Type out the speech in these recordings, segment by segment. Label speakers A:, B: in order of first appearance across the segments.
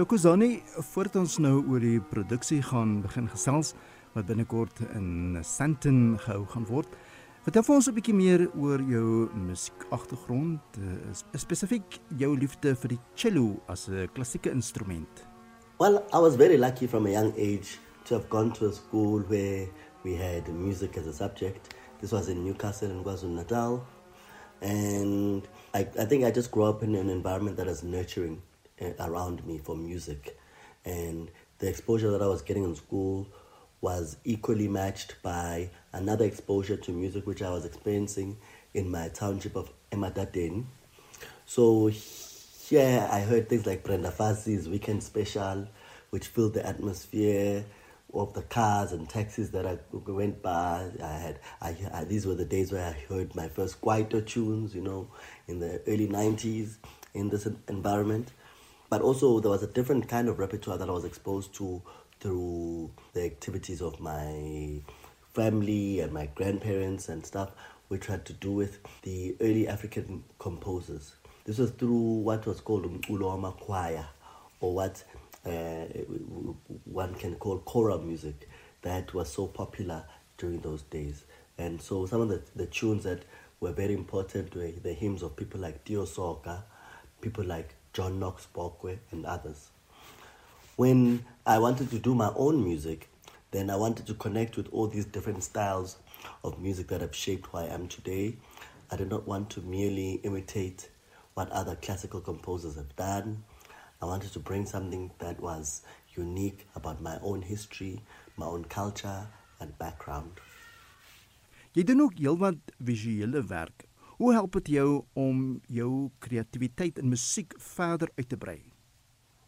A: Tokozani, voordat ons nou oor die produksie gaan begin gesels wat binnekort in Sandton gehou gaan word. Vertel vir ons 'n bietjie meer oor jou musiekagtergrond, uh, spesifiek jou liefde vir die cello as 'n klassieke instrument.
B: Well, I was very lucky from a young age to have gone to a school where we had music as a subject. This was in Newcastle in KwaZulu-Natal. And I, I think I just grew up in an environment that was nurturing Uh, around me for music. And the exposure that I was getting in school was equally matched by another exposure to music which I was experiencing in my township of Emadadeni. So here I heard things like Brenda Fassie's Weekend Special, which filled the atmosphere of the cars and taxis that I went by. I had I, I, these were the days where I heard my first Kwaito tunes, you know, in the early 90s in this environment. But also there was a different kind of repertoire that I was exposed to through the activities of my family and my grandparents and stuff, which had to do with the early African composers. This was through what was called Umuloma choir, or what uh, one can call choral music, that was so popular during those days. And so some of the, the tunes that were very important were the hymns of people like Tiyo Soga, people like John Knox Bokwe, and others. When I wanted to do my own music, then I wanted to connect with all these different styles of music that have shaped who I am today. I did not want to merely imitate what other classical composers have done. I wanted to bring something that was unique about my own history, my own culture and background.
A: Jy doen ook heelwat visuele werk. Hoe help dit jou om jou kreatiwiteit in musiek verder uit te brei?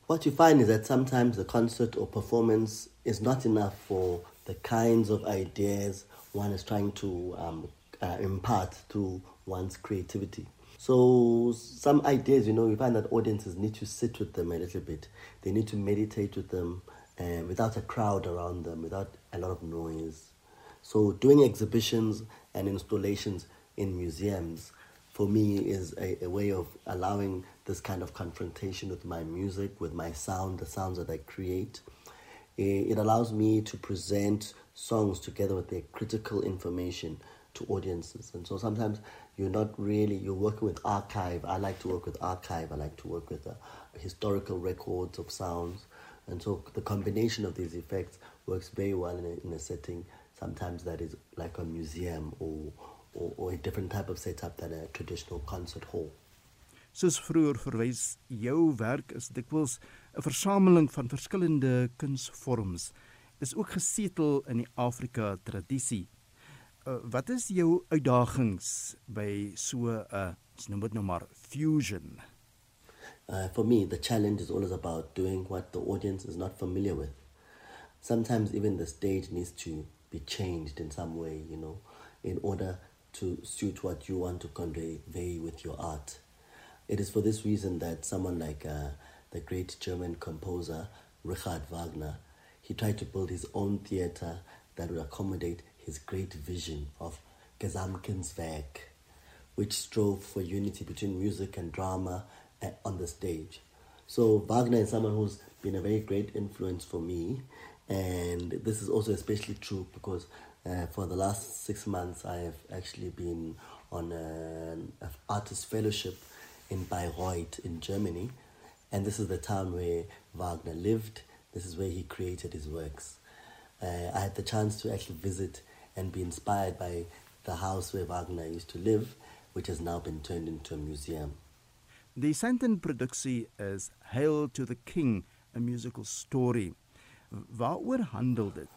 B: What you find is that sometimes the concert or performance is not enough for the kinds of ideas one is trying to um, uh, impart through one's creativity. So some ideas, you know, you find that audiences need to sit with them a little bit. They need to meditate with them uh, without a crowd around them, without a lot of noise. So doing exhibitions and installations in museums for me is a, a way of allowing this kind of confrontation with my music, with my sound, the sounds that I create. It allows me to present songs together with their critical information to audiences. And so sometimes you're not really, you're working with archive. I like to work with archive. I like to work with uh, historical records of sounds. And so the combination of these effects works very well in a, in a setting sometimes that is like a museum or, or, or a different type of setup than a traditional concert hall.
A: Soos vroeër verwys, jou werk is dikwels 'n versameling van verskillende kunsvorms. Dis ook gesetel in die Afrika tradisie. Uh, wat is jou uitdagings by so 'n uh, ons noem dit nou maar fusion?
B: Uh, for me, the challenge is always about doing what the audience is not familiar with. Sometimes even the stage needs to be changed in some way, you know, in order to suit what you want to convey with your art. It is for this reason that someone like uh, the great German composer Richard Wagner, he tried to build his own theater that would accommodate his great vision of Gesamtkunstwerk, which strove for unity between music and drama uh, on the stage. So Wagner is someone who's been a very great influence for me, and this is also especially true because uh, for the last six months I have actually been on an artist fellowship in Bayreuth in Germany. And this is the town where Wagner lived. This is where he created his works. Uh, I had the chance to actually visit and be inspired by the house where Wagner used to live, which has now been turned into a museum.
A: The Sandton produksie is Hail to the King, a musical story. Waaroor handel dit?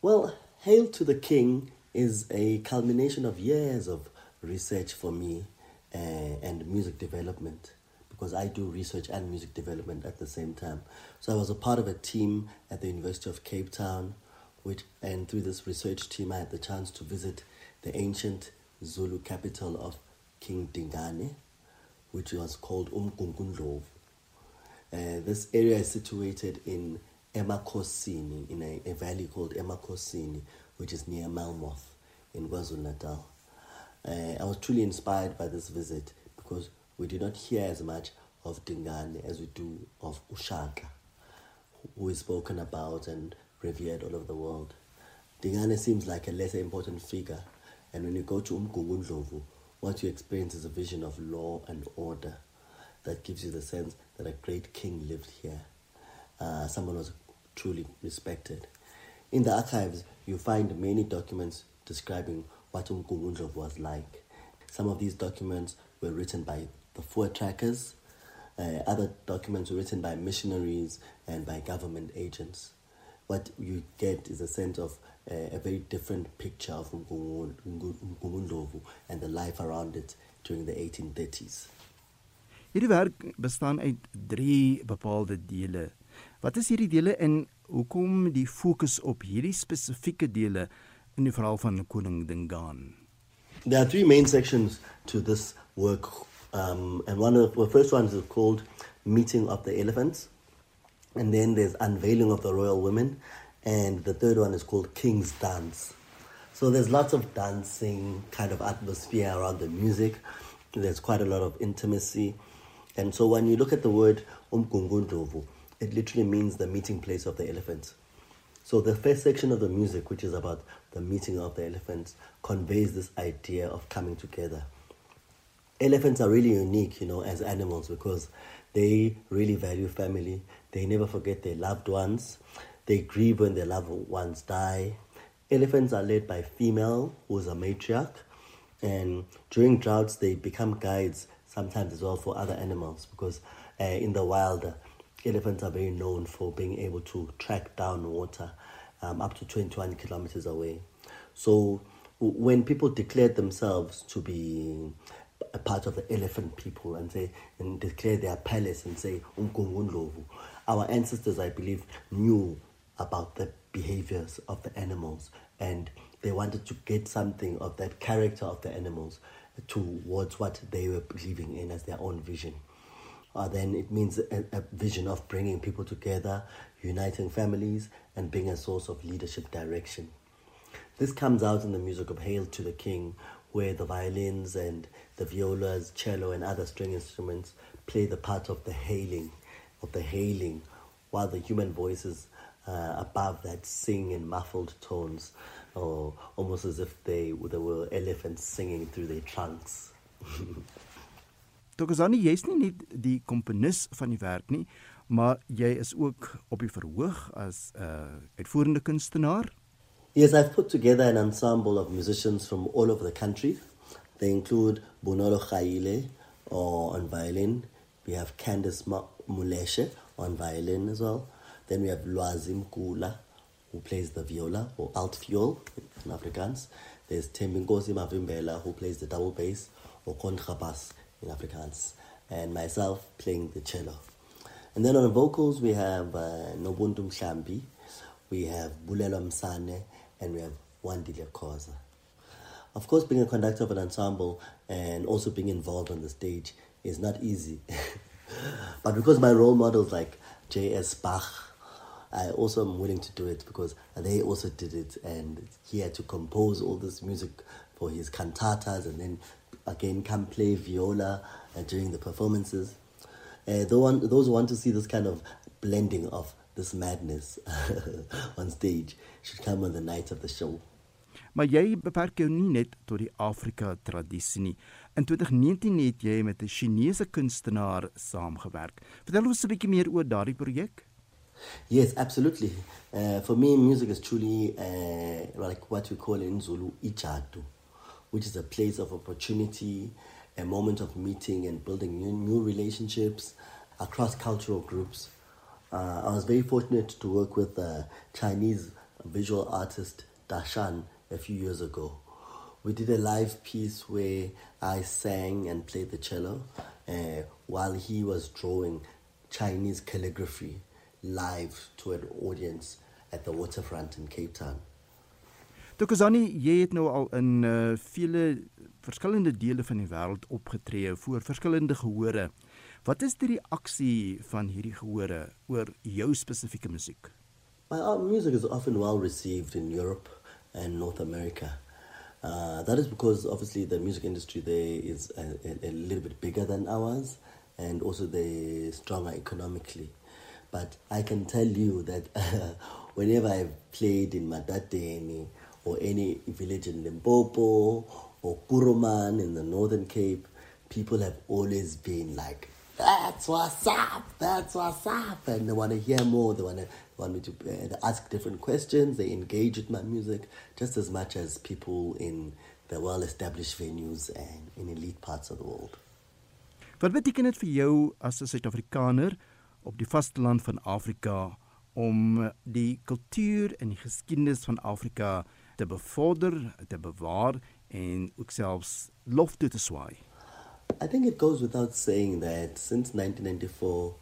B: Well, Hail to the King is a culmination of years of research for me uh, and music development because I do research and music development at the same time. So I was a part of a team at the University of Cape Town, which and through this research team I had the chance to visit the ancient Zulu capital of King Dingane, which was called Umgungundlovu. Uh, this area is situated in Emakosini, in a, a valley called Emakosini, which is near Melmoth in KwaZulu Natal. Uh, I was truly inspired by this visit because we did not hear as much of Dingane as we do of Ushaka, who is spoken about and revered all over the world. Dingane seems like a lesser important figure, and when you go to Umgungundlovu, what you experience is a vision of law and order that gives you the sense that a great king lived here. Uh, someone was truly respected. In the archives, you find many documents describing what Umgungundlovu was like. Some of these documents were written by the Voortrekkers. Uh, other documents were written by missionaries and by government agents. What you get is a sense of uh, a very different picture of Umgungundlovu and the life around it during the 1830s.
A: Hierdie werk bestaan uit 3 bepaalde dele. Wat is hierdie dele en hoekom die fokus op hierdie spesifieke dele in die verhaal van koning Dingaan?
B: There are three main sections to this work, um, and one of the first ones is called "Meeting of the Elephants," and then there's "Unveiling of the Royal Women," and the third one is called "King's Dance." So there's lots of dancing kind of atmosphere around the music. There's quite a lot of intimacy, and so when you look at the word umgungundlovu, it literally means the meeting place of the elephants. So the first section of the music, which is about the meeting of the elephants, conveys this idea of coming together. Elephants are really unique, you know, as animals because they really value family. They never forget their loved ones. They grieve when their loved ones die. Elephants are led by female, who is a matriarch, and during droughts they become guides sometimes as well for other animals because uh, in the wild elephants are very known for being able to track down water um, up to 21 kilometers away. So when people declare themselves to be a part of the elephant people and say and declare their palace and say our ancestors, I believe, knew about the behaviors of the animals and they wanted to get something of that character of the animals towards what they were believing in as their own vision uh, then it means a, a vision of bringing people together, uniting families, and being a source of leadership direction. This comes out in the music of Hail to the King, where the violins and the violas, cello, and other string instruments play the part of the hailing, of the hailing, while the human voices uh, above that sing in muffled tones, or almost as if they, they were elephants singing through their trunks.
A: Tokozani, jy's nie net die komponis van die werk nie, maar jy is ook op die verhoog as 'n uh, uitvoerende kunstenaar.
B: Yes, I've put together an ensemble of musicians from all over the country. They include Bonolo Khaile on violin. We have Candice Muleshe on violin as well. Then we have Luazim Kula, who plays the viola or alt viol in Afrikaans. There's Tembinkosi Mavimbela, who plays the double bass or contrabass in Afrikaans, and myself playing the cello. And then on the vocals, we have uh, Nobuntu Mhlambi, we have Bulelo Msane, and we have Wandile Koza. Of course, being a conductor of an ensemble and also being involved on the stage is not easy. but because my role models like J.S. Bach, I also am willing to do it because they also did it and he had to compose all this music for his cantatas and then again come play viola uh, during the performances. Uh, one, those who want to see this kind of blending of this madness on stage should come on the night of the show.
A: Maar jy beperk jou nie net tot die Afrika tradisie nie. In 2019 het jy met 'n Chinese kunstenaar saamgewerk. Vertel ons 'n bietjie meer oor daardie projek.
B: Yes, absolutely. Uh, for me, music is truly uh, like what we call in Zulu ichatu. Which is a place of opportunity, a moment of meeting and building new, new relationships across cultural groups. Uh, I was very fortunate to work with a Chinese visual artist Dashan a few years ago. We did a live piece where I sang and played the cello uh, while he was drawing Chinese calligraphy live to an audience at the waterfront in Cape Town.
A: Tokozani, jy het nou al in uh, vele verskillende dele van die wêreld opgetree voor verskillende gehore. Wat is die reaksie van hierdie gehore oor jou spesifieke musiek?
B: My music is often well received in Europe and North America. Uh, that is because obviously the music industry there is a, a, a little bit bigger than ours, and also they're stronger economically. But I can tell you that uh, whenever I've played in Madadeni or any village in Limpopo or Kuruman in the Northern Cape, people have always been like, that's what's up, that's what's up. And they want to hear more, they want to want me to uh, ask different questions, they engage with my music just as much as people in the well established venues and in elite parts of the world.
A: Wat beteken dit vir jou as 'n Suid-Afrikaner op die vasteland van Afrika om die kultuur en die geskiedenis van Afrika te bevorder, te bewaar en ook selfs lof toe te swaai?
B: I think it goes without saying that since 1994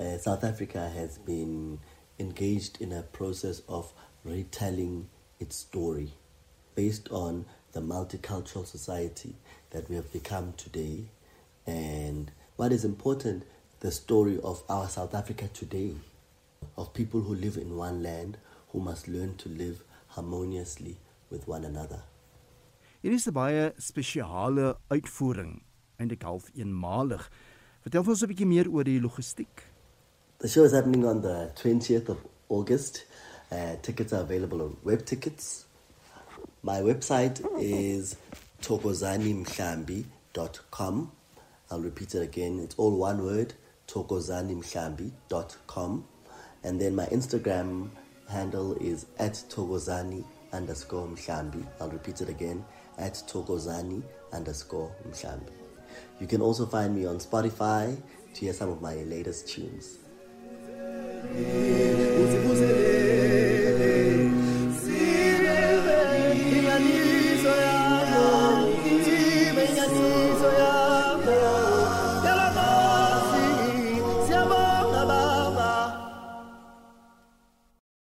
B: uh, South Africa has been engaged in a process of retelling its story based on the multicultural society that we have become today and what is important the story of our South Africa today of people who live in one land who must learn to live harmoniously with one another.
A: Hier is 'n baie spesiale uitvoering, eintlik half eenmalig. Vertel ons 'n bietjie meer oor die logistiek.
B: The show is happening on the 20th of August. Uh, tickets are available on web tickets. My website is thokozanimhlambi.com. I'll repeat it again. It's all one word, thokozanimhlambi.com. And then my Instagram handle is at togozani underscore mhlambi. I'll repeat it again, at togozani underscore mhlambi. You can also find me on Spotify to hear some of my latest tunes.